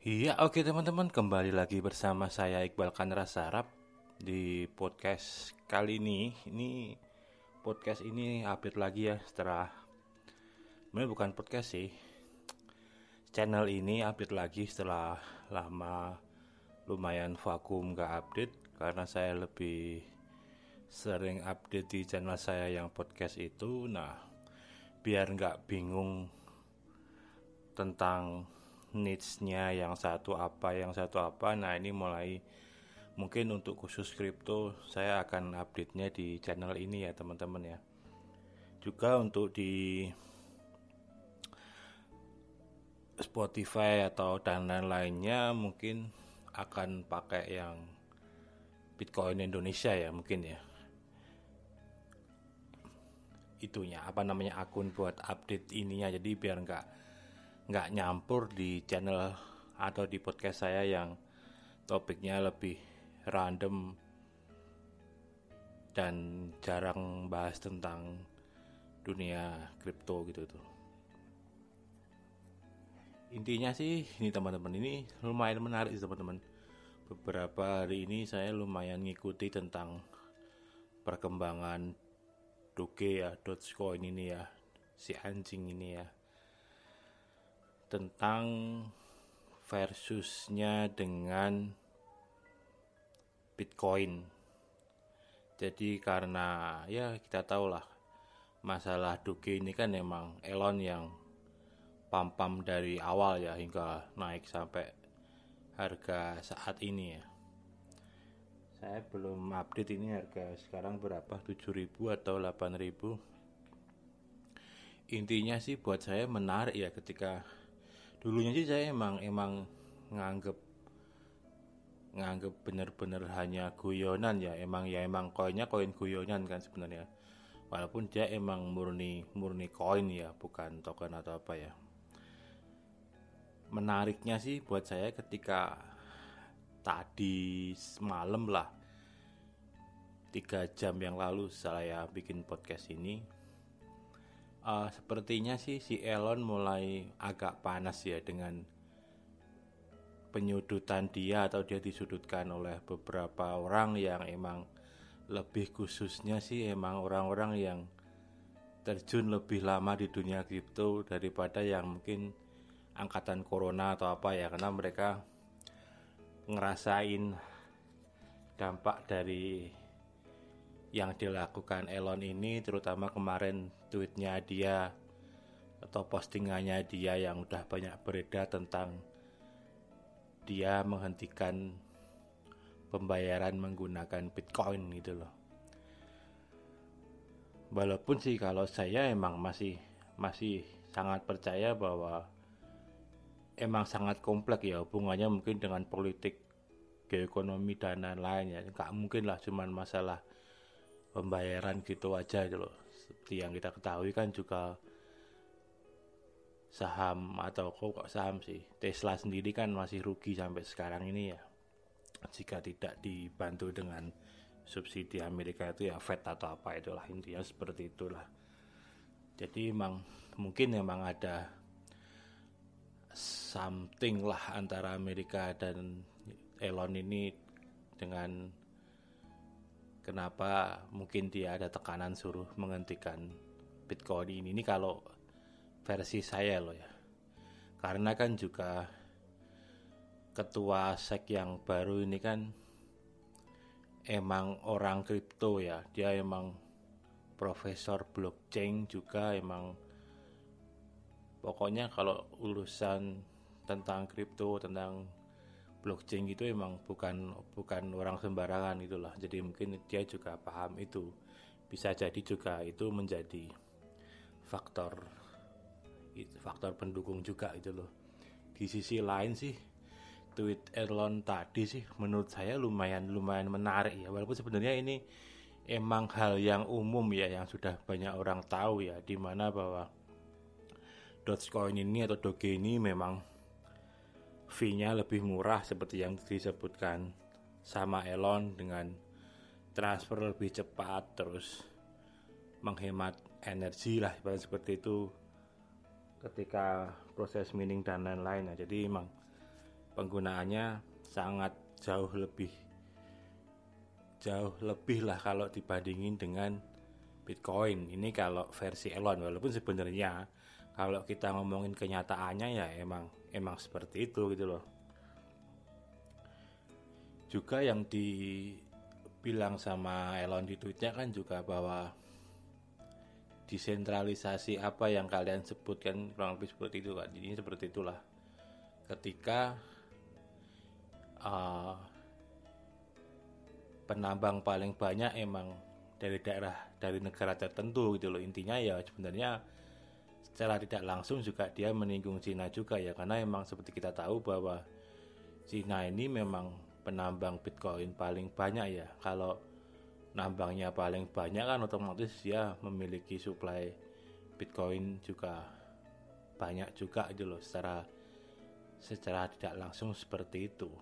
Iya, oke teman-teman, kembali lagi bersama saya Iqbal Kanra Sarap di podcast kali ini. Ini podcast ini update lagi ya setelah ini bukan podcast sih. Channel ini update lagi setelah lama lumayan vakum gak update karena saya lebih sering update di channel saya yang podcast itu. Nah, biar nggak bingung tentang niche-nya yang satu apa yang satu apa. Nah ini mulai mungkin untuk khusus kripto saya akan update-nya di channel ini ya teman-teman ya. Juga untuk di Spotify atau dan lain-lainnya mungkin akan pakai yang Bitcoin Indonesia ya mungkin ya. Itunya apa namanya akun buat update ininya. Jadi biar nggak nggak nyampur di channel atau di podcast saya yang topiknya lebih random dan jarang bahas tentang dunia kripto gitu tuh. Intinya sih ini teman-teman ini lumayan menarik teman-teman. Beberapa hari ini saya lumayan ngikuti tentang perkembangan Doge ya, Dogecoin ini ya, si anjing ini ya tentang versusnya dengan Bitcoin. Jadi karena ya kita tahu lah masalah Doge ini kan emang Elon yang pam-pam dari awal ya hingga naik sampai harga saat ini ya. Saya belum update ini harga sekarang berapa 7000 atau 8000. Intinya sih buat saya menarik ya ketika dulunya sih saya emang emang nganggep nganggep bener-bener hanya guyonan ya. Emang ya emang koinnya koin guyonan kan sebenarnya. Walaupun dia emang murni murni koin ya bukan token atau apa ya. Menariknya sih buat saya ketika tadi semalam lah tiga jam yang lalu saya bikin podcast ini uh, sepertinya sih si Elon mulai agak panas ya dengan penyudutan dia atau dia disudutkan oleh beberapa orang yang emang lebih khususnya sih emang orang-orang yang terjun lebih lama di dunia kripto daripada yang mungkin angkatan corona atau apa ya karena mereka ngerasain dampak dari yang dilakukan Elon ini terutama kemarin tweetnya dia atau postingannya dia yang udah banyak beredar tentang dia menghentikan pembayaran menggunakan Bitcoin gitu loh. Walaupun sih kalau saya emang masih masih sangat percaya bahwa emang sangat kompleks ya hubungannya mungkin dengan politik geoekonomi dan lain-lain ya mungkin lah cuman masalah pembayaran gitu aja gitu loh. Seperti yang kita ketahui kan juga saham atau kok saham sih. Tesla sendiri kan masih rugi sampai sekarang ini ya. Jika tidak dibantu dengan subsidi Amerika itu ya Fed atau apa itulah intinya seperti itulah. Jadi emang mungkin memang ada something lah antara Amerika dan Elon ini dengan kenapa mungkin dia ada tekanan suruh menghentikan Bitcoin ini? Ini kalau versi saya loh ya. Karena kan juga ketua SEC yang baru ini kan emang orang kripto ya. Dia emang profesor blockchain juga emang pokoknya kalau urusan tentang kripto tentang blockchain itu emang bukan bukan orang sembarangan itulah. Jadi mungkin dia juga paham itu. Bisa jadi juga itu menjadi faktor faktor pendukung juga itu loh. Di sisi lain sih tweet Elon tadi sih menurut saya lumayan lumayan menarik ya. Walaupun sebenarnya ini emang hal yang umum ya yang sudah banyak orang tahu ya di mana bahwa Dogecoin ini atau Doge ini memang fee-nya lebih murah seperti yang disebutkan sama Elon dengan transfer lebih cepat terus menghemat energi lah seperti itu ketika proses mining dan lain-lain. Ya jadi emang penggunaannya sangat jauh lebih jauh lebih lah kalau dibandingin dengan Bitcoin. Ini kalau versi Elon walaupun sebenarnya kalau kita ngomongin kenyataannya ya emang emang seperti itu gitu loh. Juga yang dibilang sama Elon di tweetnya kan juga bahwa desentralisasi apa yang kalian sebutkan kurang lebih seperti itu kan ini seperti itulah. Ketika uh, penambang paling banyak emang dari daerah dari negara tertentu gitu loh. Intinya ya sebenarnya secara tidak langsung juga dia menyinggung Cina juga ya karena emang seperti kita tahu bahwa Cina ini memang penambang Bitcoin paling banyak ya. Kalau nambangnya paling banyak kan otomatis dia memiliki suplai Bitcoin juga banyak juga gitu loh secara secara tidak langsung seperti itu.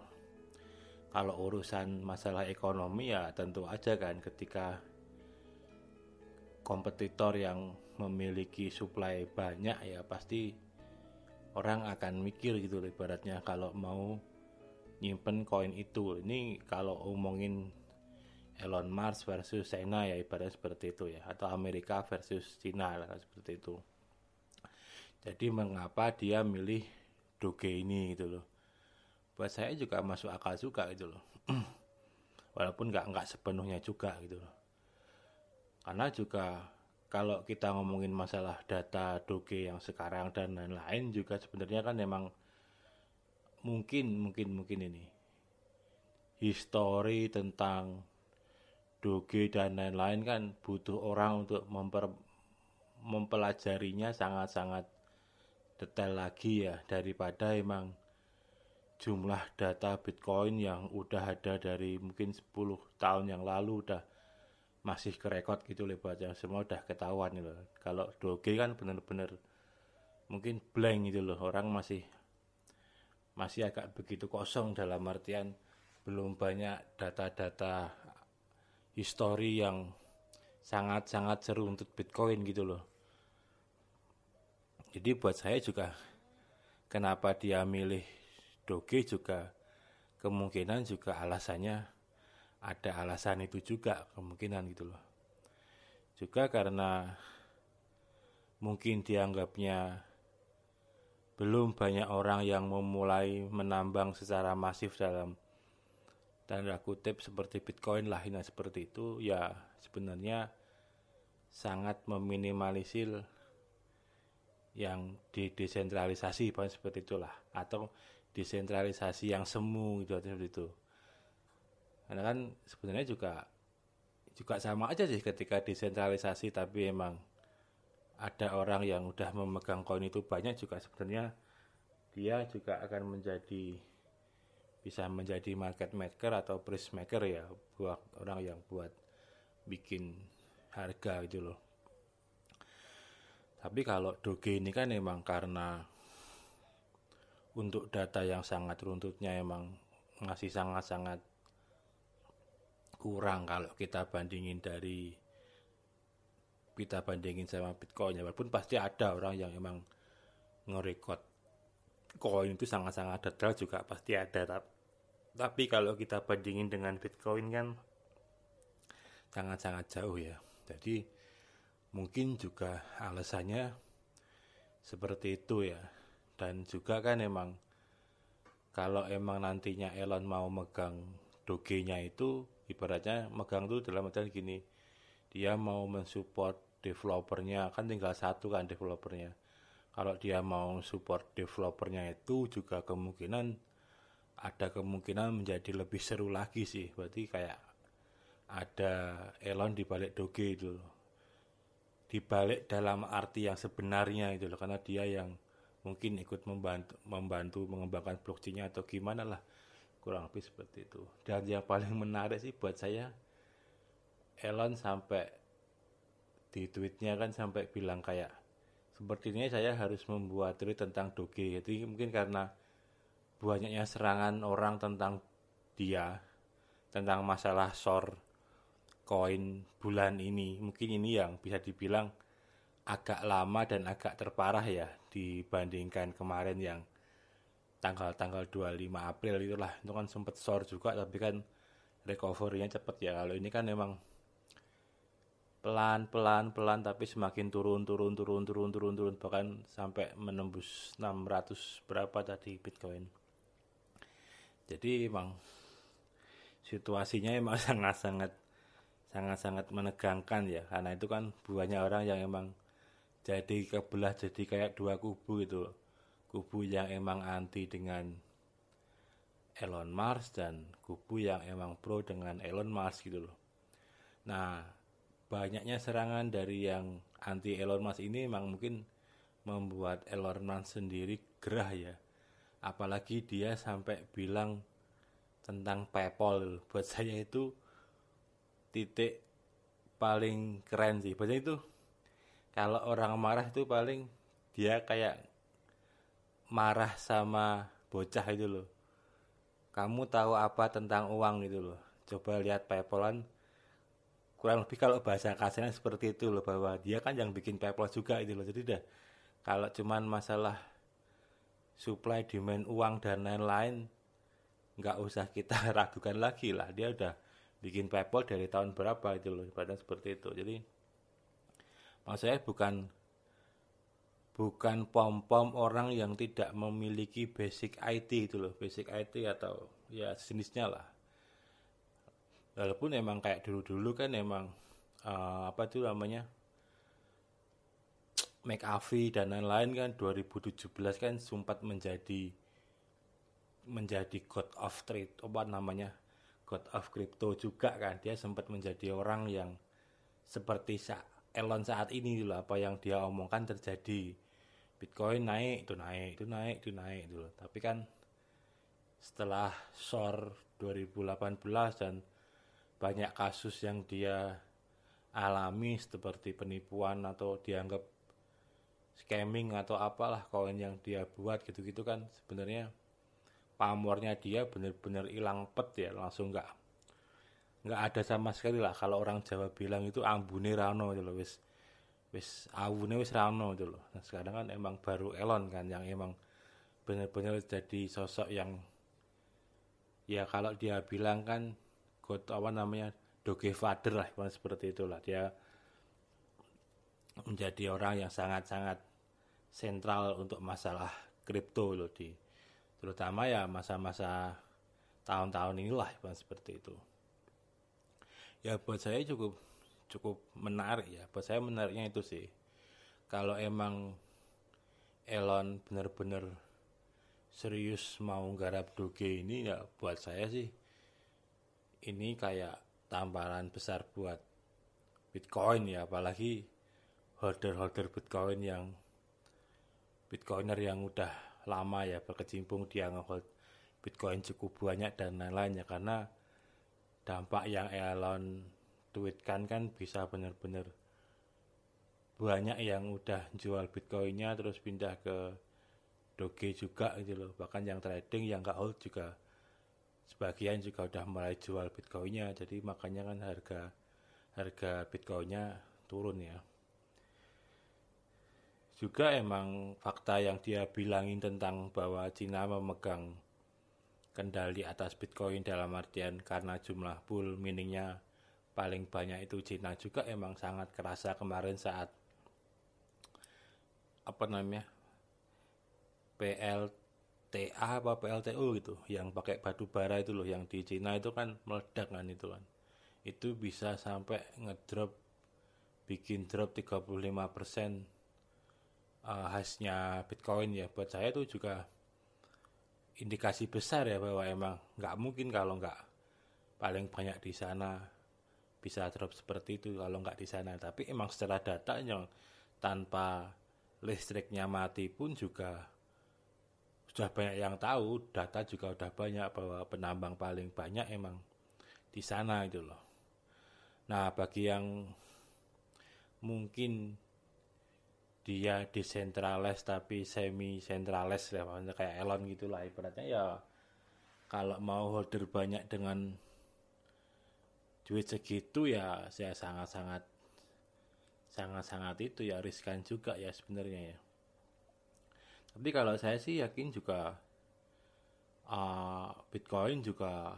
Kalau urusan masalah ekonomi ya tentu aja kan ketika kompetitor yang memiliki suplai banyak ya pasti orang akan mikir gitu ibaratnya kalau mau nyimpen koin itu. Ini kalau omongin Elon Musk versus China ya ibaratnya seperti itu ya. Atau Amerika versus China lah seperti itu. Jadi mengapa dia milih Doge ini gitu loh? Buat saya juga masuk akal juga gitu loh. Walaupun nggak nggak sepenuhnya juga gitu loh. Karena juga kalau kita ngomongin masalah data doge yang sekarang dan lain-lain juga sebenarnya kan memang mungkin mungkin mungkin ini. Histori tentang doge dan lain-lain kan butuh orang untuk memper mempelajarinya sangat-sangat detail lagi ya daripada emang jumlah data Bitcoin yang udah ada dari mungkin 10 tahun yang lalu udah masih kerekod gitu lebatnya semua udah ketahuan gitu kalau Doge kan bener-bener mungkin blank gitu loh. Orang masih masih agak begitu kosong dalam artian belum banyak data-data histori yang sangat-sangat seru untuk Bitcoin gitu loh. Jadi buat saya juga kenapa dia milih Doge juga kemungkinan juga alasannya ada alasan itu juga kemungkinan gitu loh. Juga karena mungkin dianggapnya belum banyak orang yang memulai menambang secara masif dalam tanda kutip seperti Bitcoin lah ini seperti itu ya sebenarnya sangat meminimalisir yang didesentralisasi seperti itulah atau desentralisasi yang semu gitu seperti itu karena kan sebenarnya juga juga sama aja sih ketika desentralisasi tapi emang ada orang yang udah memegang koin itu banyak juga sebenarnya dia juga akan menjadi bisa menjadi market maker atau price maker ya buat orang yang buat bikin harga gitu loh. Tapi kalau doge ini kan emang karena untuk data yang sangat runtutnya emang masih sangat-sangat kurang kalau kita bandingin dari kita bandingin sama Bitcoin. Ya walaupun pasti ada orang yang emang ngerekod koin itu sangat-sangat detail juga pasti ada tapi kalau kita bandingin dengan Bitcoin kan sangat-sangat jauh ya. Jadi mungkin juga alasannya seperti itu ya. Dan juga kan emang kalau emang nantinya Elon mau megang dogenya itu ibaratnya megang tuh dalam artian gini dia mau mensupport developernya kan tinggal satu kan developernya. Kalau dia mau support developernya itu juga kemungkinan ada kemungkinan menjadi lebih seru lagi sih. Berarti kayak ada Elon di balik doge itu di balik dalam arti yang sebenarnya itu loh karena dia yang mungkin ikut membantu membantu mengembangkan blockchainnya atau gimana lah kurang lebih seperti itu. Dan yang paling menarik sih buat saya Elon sampai di tweetnya kan sampai bilang kayak sepertinya saya harus membuat tweet tentang Doge. Jadi mungkin karena banyaknya serangan orang tentang dia tentang masalah short koin bulan ini mungkin ini yang bisa dibilang agak lama dan agak terparah ya dibandingkan kemarin yang tanggal-tanggal 25 April itulah. Itu kan sempat short juga tapi kan recovery-nya cepet ya. Kalau ini kan memang pelan pelan pelan tapi semakin turun turun turun turun turun turun. Bahkan sampai menembus 600 berapa tadi Bitcoin. Jadi emang situasinya emang sangat sangat sangat sangat menegangkan ya. Karena itu kan banyak orang yang emang jadi kebelah jadi kayak dua kubu itu kubu yang emang anti dengan Elon Musk dan kubu yang emang pro dengan Elon Musk gitu loh nah banyaknya serangan dari yang anti Elon Musk ini memang mungkin membuat Elon Musk sendiri gerah ya. Apalagi dia sampai bilang tentang PayPal. Buat saya itu titik paling keren sih. Buat itu kalau orang marah itu paling dia kayak marah sama bocah itu loh. Kamu tahu apa tentang uang itu loh. Coba lihat PayPalan kurang lebih kalau bahasa kasarnya seperti itu loh bahwa dia kan yang bikin PayPal juga itu loh jadi dah kalau cuman masalah supply demand uang dan lain-lain nggak usah kita ragukan lagi lah dia udah bikin PayPal dari tahun berapa itu loh pada seperti itu jadi maksud saya bukan bukan pom-pom orang yang tidak memiliki basic IT itu loh. Basic IT atau ya jenisnya lah. Walaupun emang kayak dulu-dulu kan emang uh, apa tuh namanya? McAfee dan lain-lain kan 2017 kan sempat menjadi menjadi god of trade apa namanya? God of crypto juga kan. Dia sempat menjadi orang yang seperti Elon saat ini dulu apa yang dia omongkan terjadi Bitcoin naik itu naik itu naik itu naik dulu tapi kan setelah SOR 2018 dan banyak kasus yang dia alami seperti penipuan atau dianggap scamming atau apalah koin yang dia buat gitu-gitu kan sebenarnya pamornya dia benar-benar hilang pet ya langsung nggak nggak ada sama sekali lah. Kalau orang Jawa bilang itu ambune rano gitu loh wis wis awune wis rano gitu loh. Nah sekarang kan emang baru Elon kan yang emang benar-benar jadi sosok yang ya kalau dia bilang kan god apa namanya doge father lah seperti itulah. Dia menjadi orang yang sangat-sangat sentral untuk masalah kripto loh di terutama ya masa-masa tahun-tahun inilah seperti itu. Ya buat saya cukup cukup menarik ya. Buat saya menariknya itu sih. Kalau emang Elon benar-benar serius mau garap doge ini ya buat saya sih ini kayak tamparan besar buat Bitcoin ya. Apalagi holder-holder Bitcoin yang Bitcoiner yang udah lama ya berkecimpung dia ngehold Bitcoin cukup banyak dan lain-lain ya. Karena dampak yang Elon tweetkan kan bisa benar-benar banyak yang udah jual Bitcoinnya terus pindah ke Doge juga gitu loh. Bahkan yang trading yang gak hold juga sebagian juga udah mulai jual bitcoinnya. Jadi makanya kan harga harga bitcoinnya turun ya. Juga emang fakta yang dia bilangin tentang bahwa Cina memegang kendali atas Bitcoin dalam artian karena jumlah pool miningnya paling banyak itu Cina juga emang sangat kerasa kemarin saat apa namanya PL TA apa PLTU gitu yang pakai batu bara itu loh yang di Cina itu kan meledak kan itu kan. Itu bisa sampai ngedrop bikin drop 35% uh, hasilnya Bitcoin ya. Buat saya itu juga indikasi besar ya bahwa emang nggak mungkin kalau nggak paling banyak di sana bisa drop seperti itu kalau nggak di sana tapi emang secara data yang tanpa listriknya mati pun juga sudah banyak yang tahu, data juga udah banyak bahwa penambang paling banyak emang di sana itu loh. Nah, bagi yang mungkin dia decentralized tapi semi centralized ya kayak Elon gitulah ibaratnya ya kalau mau holder banyak dengan duit segitu ya saya sangat-sangat sangat-sangat itu ya riskan juga ya sebenarnya ya. Tapi kalau saya sih yakin juga uh, Bitcoin juga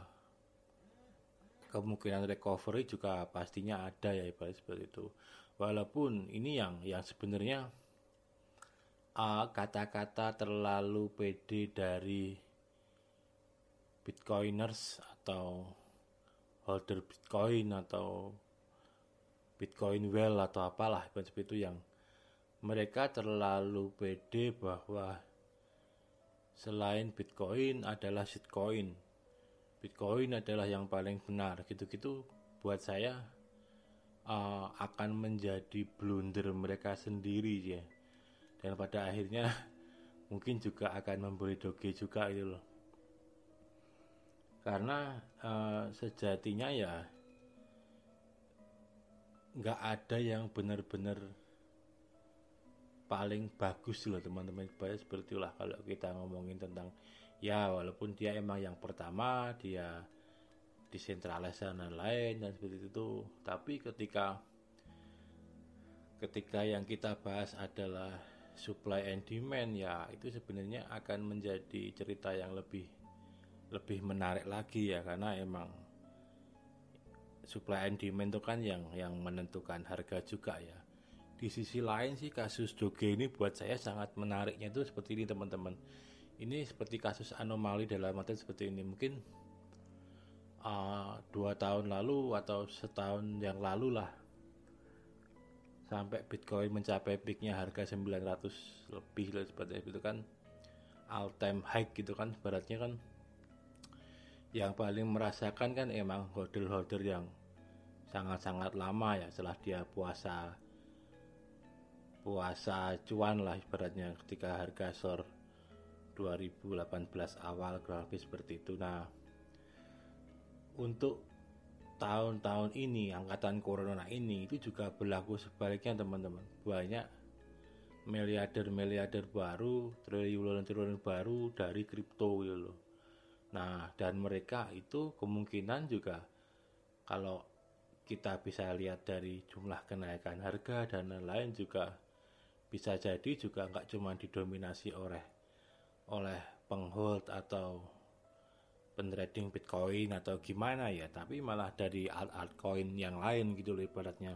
kemungkinan recovery juga pastinya ada ya ibarat seperti itu. Walaupun ini yang yang sebenarnya uh, kata-kata terlalu pede dari bitcoiners atau holder bitcoin atau bitcoin well atau apalah seperti itu yang mereka terlalu pede bahwa selain bitcoin adalah shitcoin. Bitcoin adalah yang paling benar. Gitu-gitu buat saya uh, akan menjadi blunder mereka sendiri ya. Dan pada akhirnya mungkin juga akan memberi doge juga itu loh karena uh, sejatinya ya nggak ada yang benar-benar paling bagus loh teman-teman. Seperti itulah kalau kita ngomongin tentang ya walaupun dia emang yang pertama dia desentralisasi dan lain dan seperti itu. Tapi ketika ketika yang kita bahas adalah supply and demand ya itu sebenarnya akan menjadi cerita yang lebih lebih menarik lagi ya karena emang supply and demand itu kan yang yang menentukan harga juga ya. Di sisi lain sih kasus Doge ini buat saya sangat menariknya itu seperti ini teman-teman. Ini seperti kasus anomali dalam arti seperti ini. Mungkin uh, dua tahun lalu atau setahun yang lalu lah sampai Bitcoin mencapai peaknya harga 900 lebih lah seperti itu kan. All time high gitu kan baratnya kan yang paling merasakan kan emang holder-holder yang sangat-sangat lama ya setelah dia puasa puasa cuan lah ibaratnya ketika harga sor 2018 awal kurang seperti itu. Nah, untuk tahun-tahun ini angkatan corona ini itu juga berlaku sebaliknya teman-teman. Banyak miliarder-miliarder baru, triliun-triliun baru dari kripto gitu loh. Nah, dan mereka itu kemungkinan juga kalau kita bisa lihat dari jumlah kenaikan harga dan lain-lain juga bisa jadi juga nggak cuma didominasi oleh oleh penghold atau pentrading Bitcoin atau gimana ya, tapi malah dari alt altcoin yang lain gitu loh ibaratnya.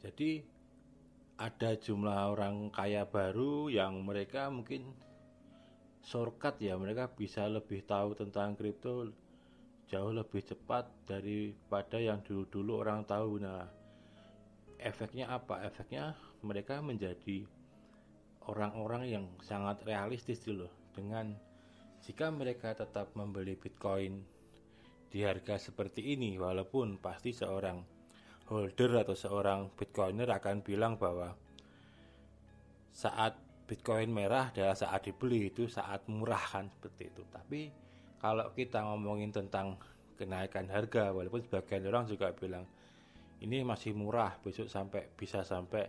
Jadi ada jumlah orang kaya baru yang mereka mungkin shortcut ya, mereka bisa lebih tahu tentang kripto jauh lebih cepat daripada yang dulu-dulu orang tahu. Nah, efeknya apa? Efeknya mereka menjadi orang-orang yang sangat realistis dulu dengan jika mereka tetap membeli Bitcoin di harga seperti ini walaupun pasti seorang holder atau seorang Bitcoiner akan bilang bahwa saat Bitcoin merah adalah saat dibeli itu saat murah kan seperti itu tapi kalau kita ngomongin tentang kenaikan harga walaupun sebagian orang juga bilang ini masih murah besok sampai bisa sampai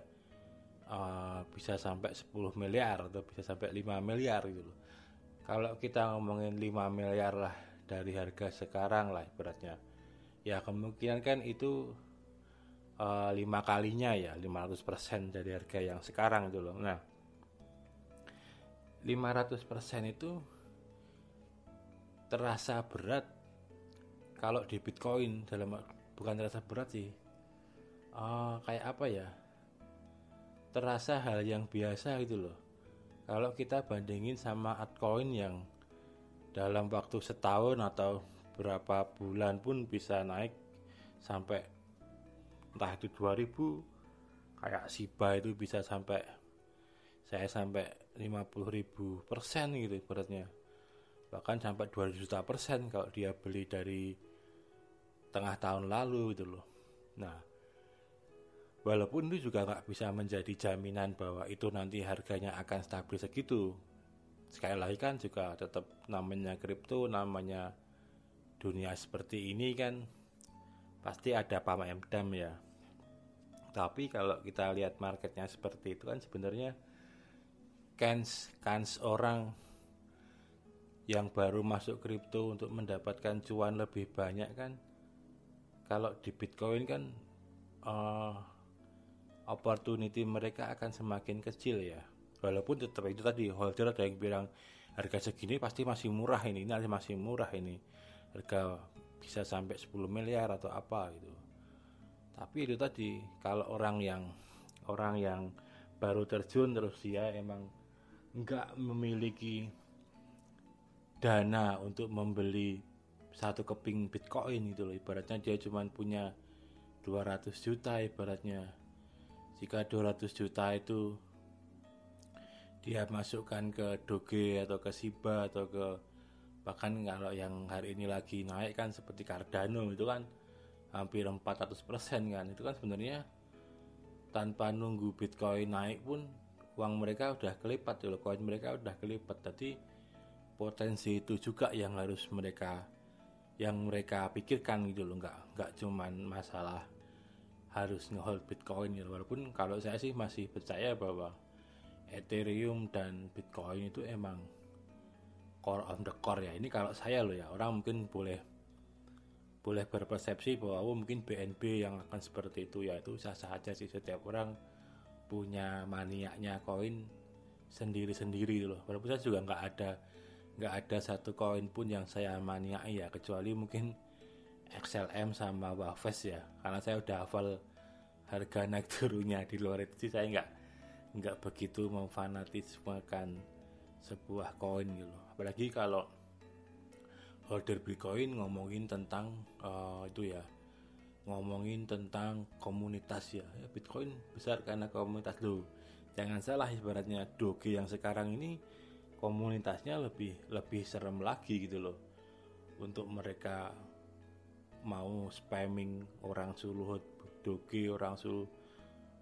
uh, bisa sampai 10 miliar atau bisa sampai 5 miliar gitu loh. Kalau kita ngomongin 5 miliar lah dari harga sekarang lah beratnya. Ya kemungkinan kan itu uh, lima kalinya ya 500% dari harga yang sekarang itu loh. Nah 500% itu terasa berat. Kalau di Bitcoin dalam bukan terasa berat sih. Uh, kayak apa ya? Terasa hal yang biasa gitu loh. Kalau kita bandingin sama altcoin yang dalam waktu setahun atau berapa bulan pun bisa naik sampai entah itu 2000 kayak Shiba itu bisa sampai saya sampai 50 ribu persen gitu beratnya bahkan sampai 2 juta persen kalau dia beli dari tengah tahun lalu gitu loh. Nah walaupun itu juga nggak bisa menjadi jaminan bahwa itu nanti harganya akan stabil segitu. Sekali lagi kan juga tetap namanya kripto namanya dunia seperti ini kan pasti ada pamedam ya. Tapi kalau kita lihat marketnya seperti itu kan sebenarnya kans kans orang yang baru masuk kripto untuk mendapatkan cuan lebih banyak kan? Kalau di bitcoin kan uh, opportunity mereka akan semakin kecil ya. Walaupun tetap itu tadi holder ada yang bilang harga segini pasti masih murah ini ini masih murah ini. Harga bisa sampai 10 miliar atau apa gitu. Tapi itu tadi kalau orang yang orang yang baru terjun terus dia emang nggak memiliki dana untuk membeli satu keping bitcoin itu loh. Ibaratnya dia cuma punya 200 juta ibaratnya. Jika 200 juta itu dia masukkan ke Doge atau ke Siba atau ke bahkan kalau yang hari ini lagi naik kan seperti Cardano itu kan hampir 400% kan. Itu kan sebenarnya tanpa nunggu Bitcoin naik pun uang mereka udah kelipat loh. Koin mereka udah kelipat. Jadi potensi itu juga yang harus mereka yang mereka pikirkan gitu loh. Nggak nggak cuman masalah harus ngehold Bitcoin gitu. Walaupun kalau saya sih masih percaya bahwa Ethereum dan Bitcoin itu emang core on the core ya. Ini kalau saya loh ya, orang mungkin boleh boleh berpersepsi bahwa oh, mungkin BNB yang akan seperti itu ya. Itu sah-sah aja sih setiap orang punya maniaknya koin sendiri-sendiri loh. Walaupun saya juga nggak ada nggak ada satu koin pun yang saya maniak ya kecuali mungkin XLM sama Wafes ya karena saya udah hafal harga naik turunnya di luar itu sih saya nggak nggak begitu memfanatismekan sebuah koin gitu apalagi kalau holder bitcoin ngomongin tentang uh, itu ya ngomongin tentang komunitas ya. ya bitcoin besar karena komunitas lo. Jangan salah ibaratnya doge yang sekarang ini komunitasnya lebih lebih serem lagi gitu loh. Untuk mereka mau spamming orang suruh doge orang suruh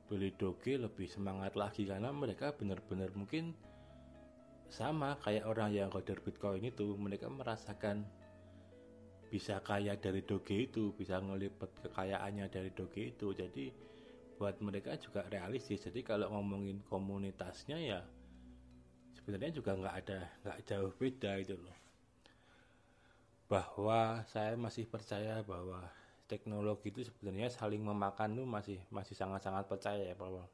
beli doge lebih semangat lagi karena mereka benar-benar mungkin sama kayak orang yang holder bitcoin itu. Mereka merasakan bisa kaya dari doge itu bisa ngelipet kekayaannya dari doge itu. Jadi buat mereka juga realistis. Jadi kalau ngomongin komunitasnya ya sebenarnya juga nggak ada nggak jauh beda itu loh. Bahwa saya masih percaya bahwa teknologi itu sebenarnya saling memakan tuh masih masih sangat-sangat percaya ya bahwa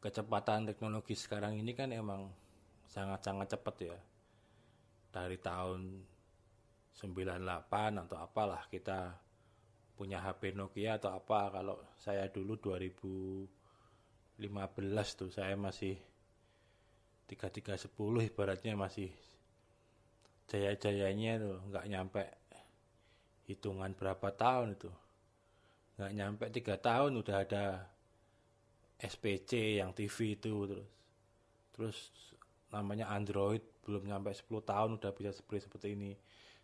kecepatan teknologi sekarang ini kan emang sangat-sangat cepat ya. Dari tahun 98 atau apalah kita punya HP Nokia atau apa. Kalau saya dulu 2015 tuh saya masih 3310 ibaratnya masih jaya-jayanya tuh nggak nyampe hitungan berapa tahun itu. Nggak nyampe tiga tahun udah ada SPC yang TV itu terus terus namanya Android belum nyampe 10 tahun udah bisa seperti seperti ini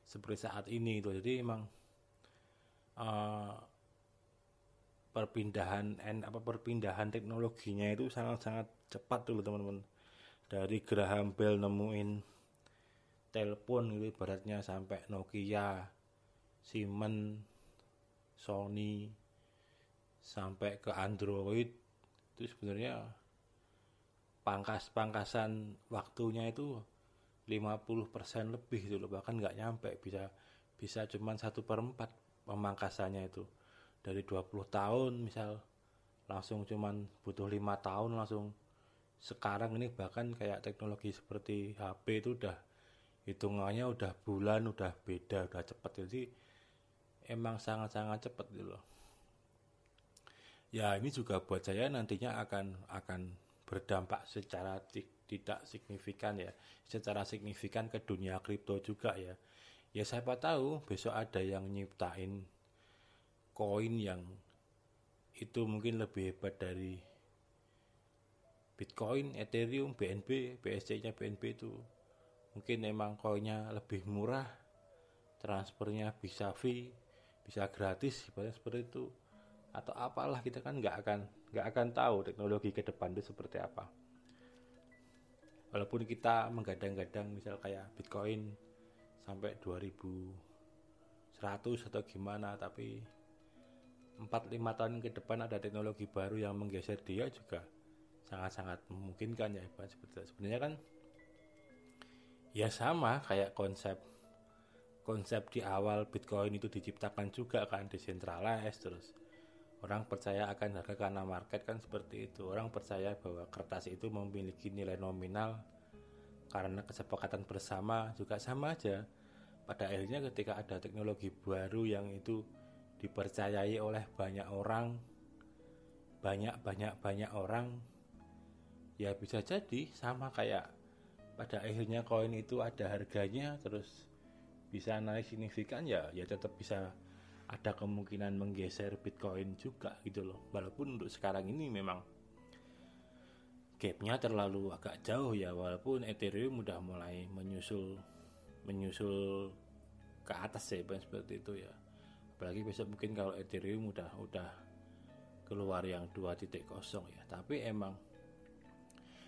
seperti saat ini itu jadi emang uh, perpindahan and apa perpindahan teknologinya itu sangat-sangat cepat dulu teman-teman. Dari Graham Bell nemuin telepon gitu ibaratnya sampai Nokia Siemens, Sony sampai ke Android. Itu sebenarnya pangkas-pangkasan waktunya itu 50% lebih gitu loh. Bahkan nggak nyampe bisa bisa cuman satu per empat pemangkasannya itu. Dari 20 tahun misal langsung cuman butuh lima tahun langsung. Sekarang ini bahkan kayak teknologi seperti HP itu udah hitungannya udah bulan udah beda udah cepet. Jadi emang sangat-sangat cepat gitu loh. Ya ini juga buat saya nantinya akan akan berdampak secara tidak signifikan ya, secara signifikan ke dunia kripto juga ya. Ya siapa tahu besok ada yang nyiptain koin yang itu mungkin lebih hebat dari Bitcoin, Ethereum, BNB, BSC-nya BNB itu. Mungkin emang koinnya lebih murah, transfernya bisa fee, bisa gratis seperti itu. Atau apalah kita kan nggak akan nggak akan tahu teknologi ke depan itu seperti apa walaupun kita menggadang-gadang misal kayak Bitcoin sampai 2100 atau gimana tapi 4-5 tahun ke depan ada teknologi baru yang menggeser dia juga sangat-sangat memungkinkan ya itu. sebenarnya kan ya sama kayak konsep konsep di awal Bitcoin itu diciptakan juga kan decentralized terus orang percaya akan harga karena market kan seperti itu. Orang percaya bahwa kertas itu memiliki nilai nominal karena kesepakatan bersama juga sama aja. Pada akhirnya ketika ada teknologi baru yang itu dipercayai oleh banyak orang banyak banyak banyak orang ya bisa jadi sama kayak pada akhirnya koin itu ada harganya terus bisa naik signifikan ya ya tetap bisa ada kemungkinan menggeser Bitcoin juga gitu loh. Walaupun untuk sekarang ini memang gapnya terlalu agak jauh ya walaupun Ethereum udah mulai menyusul menyusul ke atas ya seperti itu ya. Apalagi besok mungkin kalau Ethereum udah udah keluar yang 2.0 ya. Tapi emang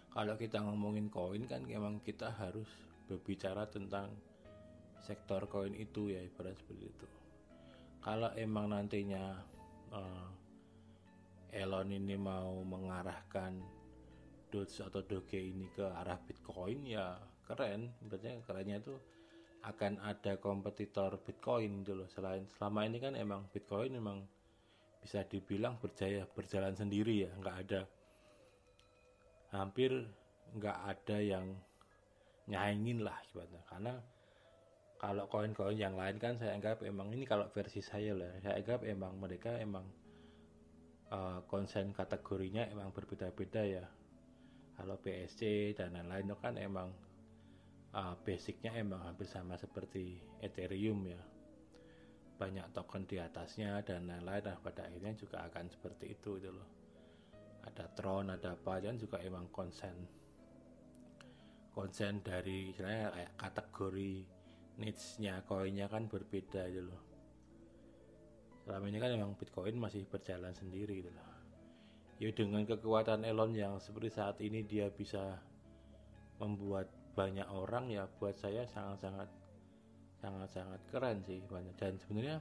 kalau kita ngomongin koin kan emang kita harus berbicara tentang sektor koin itu ya ibarat seperti itu kalau emang nantinya uh, Elon ini mau mengarahkan Doge atau Doge ini ke arah Bitcoin ya keren. Berarti kerennya itu akan ada kompetitor Bitcoin dulu gitu selain selama ini kan emang Bitcoin memang bisa dibilang berjaya berjalan sendiri ya. Nggak ada hampir nggak ada yang nyaingin lah ibaratnya. Karena kalau koin-koin yang lain kan saya anggap emang ini kalau versi saya lah saya anggap emang mereka emang uh, konsen kategorinya emang berbeda-beda ya. Kalau PSC dan lain-lain itu kan emang uh, basicnya emang hampir sama seperti Ethereum ya. Banyak token di atasnya dan lain-lain nah pada akhirnya juga akan seperti itu itu loh. Ada Tron ada apa dan juga emang konsen. Konsen dari istilahnya kayak kategori niche-nya koinnya kan berbeda itu loh. Selama ini kan emang Bitcoin masih berjalan sendiri gitu loh. Ya dengan kekuatan Elon yang seperti saat ini dia bisa membuat banyak orang ya buat saya sangat-sangat sangat-sangat keren sih banyak. Dan sebenarnya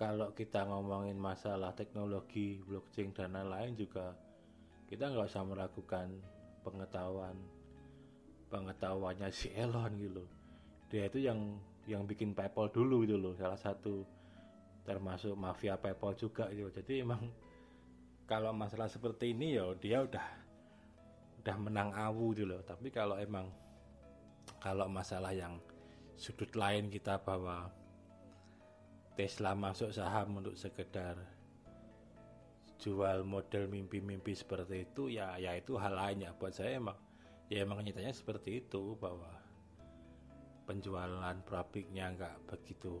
kalau kita ngomongin masalah teknologi blockchain dan lain-lain juga kita nggak usah meragukan pengetahuan pengetahuannya si Elon gitu dia itu yang yang bikin PayPal dulu gitu loh salah satu termasuk mafia PayPal juga gitu. Jadi emang kalau masalah seperti ini ya dia udah udah menang awu gitu loh. Tapi kalau emang kalau masalah yang sudut lain kita bawa Tesla masuk saham untuk sekedar jual model mimpi-mimpi seperti itu ya ya itu hal lainnya buat saya emang ya emang nyatanya seperti itu bahwa penjualan pabriknya nggak begitu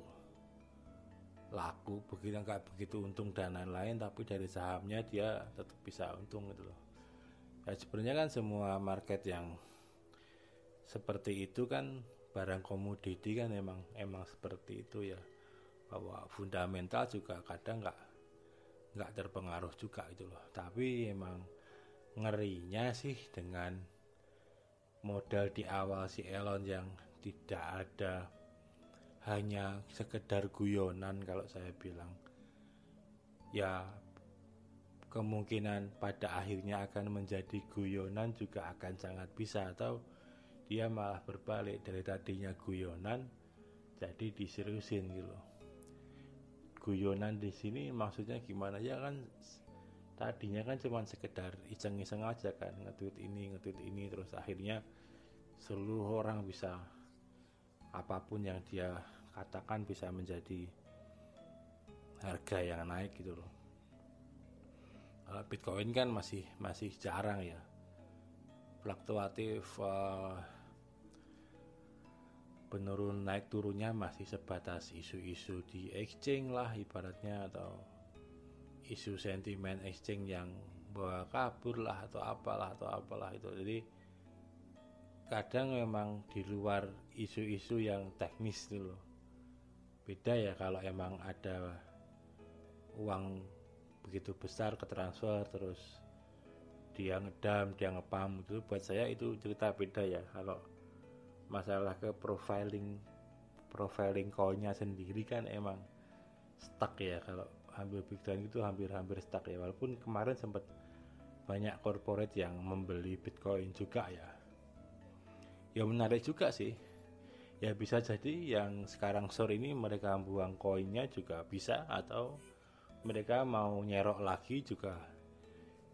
laku begitu nggak begitu untung dan lain-lain tapi dari sahamnya dia tetap bisa untung gitu loh. Ya sebenarnya kan semua market yang seperti itu kan barang komoditi kan emang emang seperti itu ya. Bahwa fundamental juga kadang nggak nggak terpengaruh juga itu loh. Tapi emang ngerinya sih dengan modal di awal si Elon yang tidak ada hanya sekedar guyonan kalau saya bilang. Ya kemungkinan pada akhirnya akan menjadi guyonan juga akan sangat bisa atau dia malah berbalik dari tadinya guyonan jadi diseriusin gitu. Guyonan di sini maksudnya gimana? Ya kan tadinya kan cuma sekedar iseng-iseng aja kan nge-tweet ini nge-tweet ini terus akhirnya seluruh orang bisa apa pun yang dia katakan bisa menjadi harga yang naik gitu loh. Kalau Bitcoin kan masih masih jarang ya. Fluktuatif uh, penurun naik turunnya masih sebatas isu-isu di exchange lah ibaratnya atau isu sentimen exchange yang bawa kabur lah atau apalah atau apalah itu. Jadi kadang memang di luar isu-isu yang teknis loh. Beda ya kalau emang ada uang begitu besar ke transfer terus dia ngedam dia ngepam itu buat saya itu cerita beda ya. Kalau masalah ke profiling profiling koinnya sendiri kan emang stuck ya. Kalau hampir bitcoin itu hampir-hampir stuck ya. Walaupun kemarin sempat banyak corporate yang membeli bitcoin juga ya ya menarik juga sih. Ya bisa jadi yang sekarang sore ini mereka buang koinnya juga bisa atau mereka mau nyerok lagi juga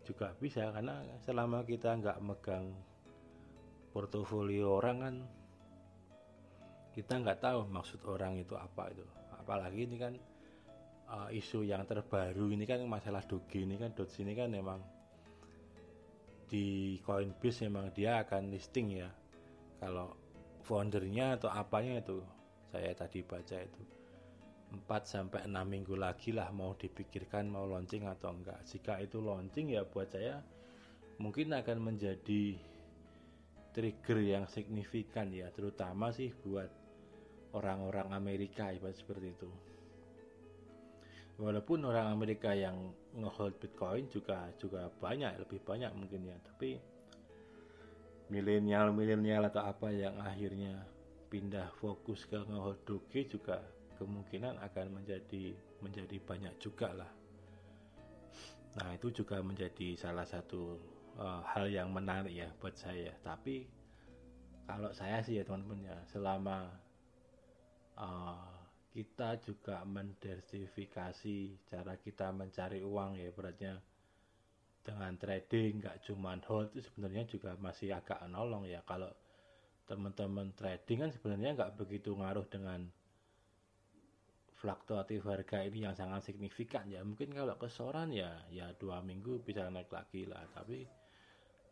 juga bisa. Karena selama kita nggak megang portofolio orang kan kita nggak tahu maksud orang itu apa itu. Apalagi ini kan uh, isu yang terbaru ini kan masalah doge ini kan doge ini kan memang di Coinbase memang dia akan listing ya kalau foundernya atau apanya itu saya tadi baca itu 4 sampai 6 minggu lagi lah mau dipikirkan mau launching atau enggak. Jika itu launching ya buat saya mungkin akan menjadi trigger yang signifikan ya terutama sih buat orang-orang Amerika ya seperti itu. Walaupun orang Amerika yang ngehold Bitcoin juga juga banyak lebih banyak mungkin ya tapi milenial milenial atau apa yang akhirnya pindah fokus ke ngehold Doge juga kemungkinan akan menjadi menjadi banyak juga lah. Nah itu juga menjadi salah satu uh, hal yang menarik ya buat saya. Tapi kalau saya sih ya teman-teman ya selama uh, kita juga mendiversifikasi cara kita mencari uang ya beratnya dengan trading nggak cuma hold itu sebenarnya juga masih agak nolong ya. Kalau teman-teman trading kan sebenarnya nggak begitu ngaruh dengan fluktuatif harga ini yang sangat signifikan ya. Mungkin kalau kesoran ya ya dua minggu bisa naik lagi lah. Tapi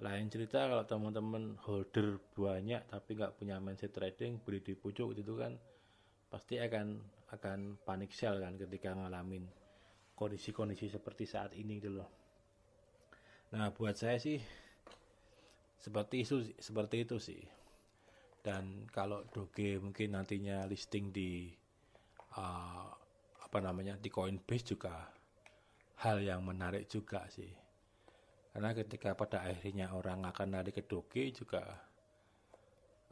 lain cerita kalau teman-teman holder banyak tapi nggak punya mindset trading beli di pucuk itu kan pasti akan akan panik sell kan ketika ngalamin kondisi-kondisi seperti saat ini gitu loh. Nah buat saya sih seperti itu seperti itu sih. Dan kalau Doge mungkin nantinya listing di uh, apa namanya di Coinbase juga hal yang menarik juga sih. Karena ketika pada akhirnya orang akan narik ke Doge juga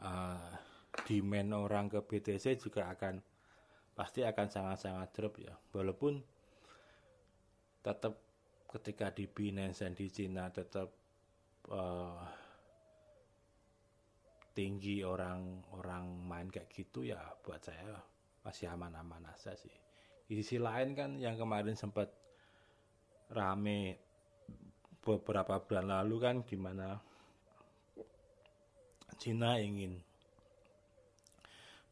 uh, demand orang ke BTC juga akan pasti akan sangat-sangat drop ya walaupun tetap ketika di Binance dan di Cina tetap uh, tinggi orang-orang main kayak gitu ya buat saya masih aman-aman aja sih di sisi lain kan yang kemarin sempat rame beberapa bulan lalu kan gimana Cina ingin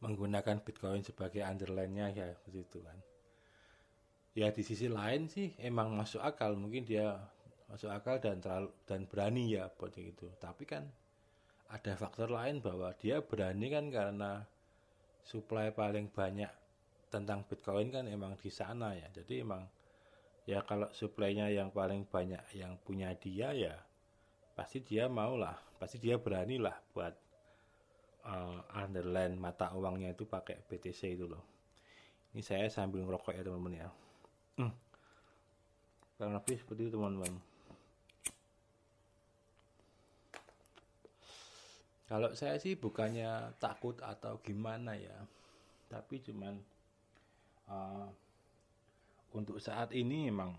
menggunakan Bitcoin sebagai underline-nya ya begitu kan. Ya di sisi lain sih emang masuk akal, mungkin dia masuk akal dan terlalu dan berani ya buat itu. Tapi kan ada faktor lain bahwa dia berani kan karena supply paling banyak tentang Bitcoin kan emang di sana ya. Jadi emang ya kalau supply-nya yang paling banyak yang punya dia ya pasti dia mau lah, pasti dia berani lah buat uh, underline mata uangnya itu pakai BTC itu loh ini saya sambil ngerokok ya teman-teman ya hmm. kurang lebih seperti itu teman-teman kalau saya sih bukannya takut atau gimana ya tapi cuman uh, untuk saat ini memang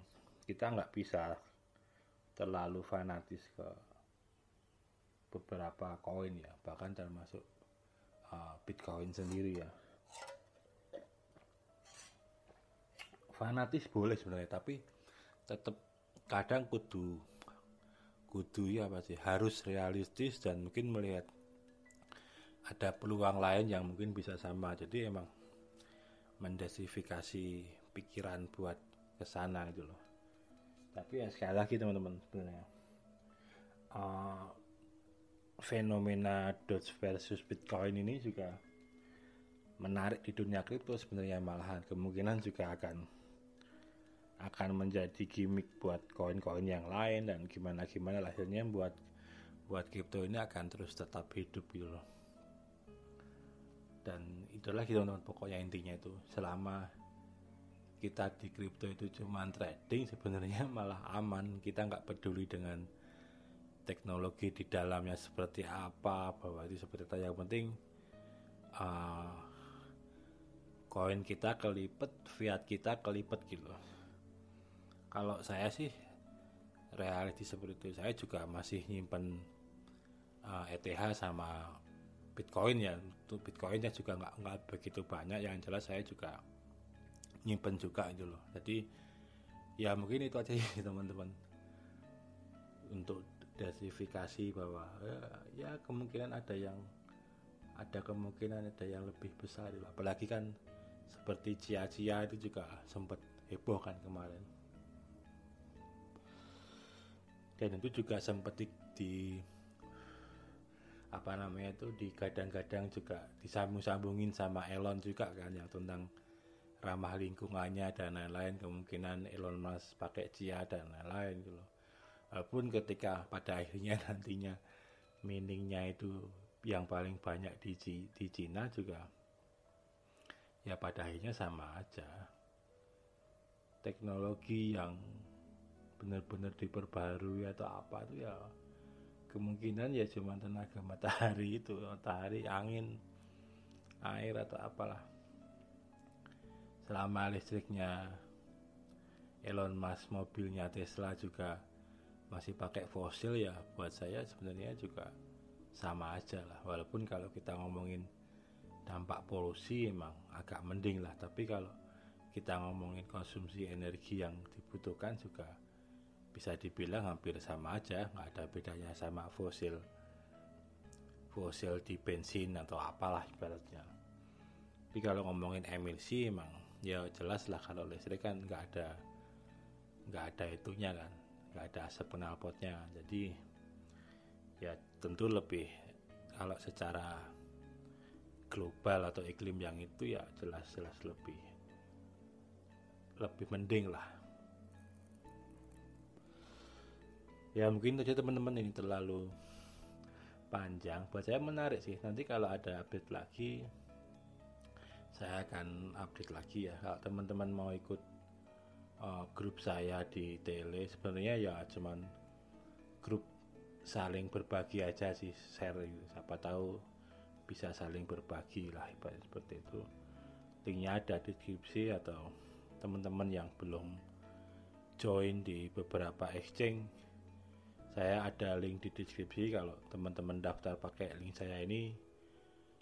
kita nggak bisa terlalu fanatis ke beberapa koin ya bahkan termasuk uh, Bitcoin sendiri ya fanatis boleh sebenarnya tapi tetap kadang kudu kudu ya pasti harus realistis dan mungkin melihat ada peluang lain yang mungkin bisa sama. Jadi emang mendesifikasi pikiran buat ke sana gitu loh. Tapi ya sekali lagi teman-teman sebenarnya uh, fenomena Doge versus Bitcoin ini juga menarik di dunia kripto sebenarnya malahan. Kemungkinan juga akan akan menjadi gimmick buat koin-koin yang lain dan gimana gimana hasilnya buat buat kripto ini akan terus tetap hidup gitu loh. Dan itulah gitu pokoknya intinya itu. Selama kita di kripto itu cuma trading sebenarnya malah aman. Kita nggak peduli dengan teknologi di dalamnya seperti apa bahwa itu seperti itu yang penting uh, koin kita kelipet fiat kita kelipet gitu kalau saya sih reality seperti itu. Saya juga masih nyimpen uh, ETH sama Bitcoin ya. Untuk Bitcoinnya juga nggak nggak begitu banyak. Yang jelas saya juga nyimpen juga gitu loh. Jadi ya mungkin itu aja ya teman-teman. Untuk diversifikasi bahwa ya, ya kemungkinan ada yang ada kemungkinan ada yang lebih besar apalagi kan seperti cia-cia itu juga sempat heboh kan kemarin dan itu juga sempat di, di apa namanya itu di gadang-gadang juga disambung-sambungin sama Elon juga kan yang tentang ramah lingkungannya dan lain-lain kemungkinan Elon Musk pakai Cia dan lain-lain gitu loh. Walaupun ketika pada akhirnya nantinya miningnya itu yang paling banyak di, di Cina juga ya pada akhirnya sama aja. Teknologi yang benar-benar diperbarui atau apa itu ya kemungkinan ya cuma tenaga matahari itu matahari angin air atau apalah. Selama listriknya Elon Musk mobilnya Tesla juga masih pakai fosil ya buat saya sebenarnya juga sama aja lah. Walaupun kalau kita ngomongin dampak polusi emang agak mending lah. Tapi kalau kita ngomongin konsumsi energi yang dibutuhkan juga bisa dibilang hampir sama aja nggak ada bedanya sama fosil fosil di bensin atau apalah ibaratnya. Tapi kalau ngomongin emisi emang ya jelas lah kalau listrik kan nggak ada nggak ada itunya kan nggak ada asap knalpotnya jadi ya tentu lebih kalau secara global atau iklim yang itu ya jelas-jelas lebih lebih mending lah ya mungkin saja teman-teman ini terlalu panjang. Buat saya menarik sih. Nanti kalau ada update lagi saya akan update lagi ya. Kalau teman-teman mau ikut uh, grup saya di tele sebenarnya ya cuman grup saling berbagi aja sih share siapa tahu bisa saling berbagi lah seperti itu. Linknya ada di deskripsi atau teman-teman yang belum join di beberapa exchange saya ada link di deskripsi kalau teman-teman daftar pakai link saya ini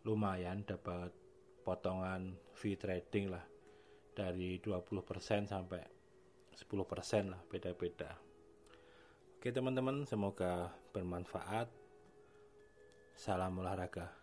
lumayan dapat potongan fee trading lah. Dari 20% sampai 10% lah beda-beda. Oke teman-teman semoga bermanfaat. Salam olahraga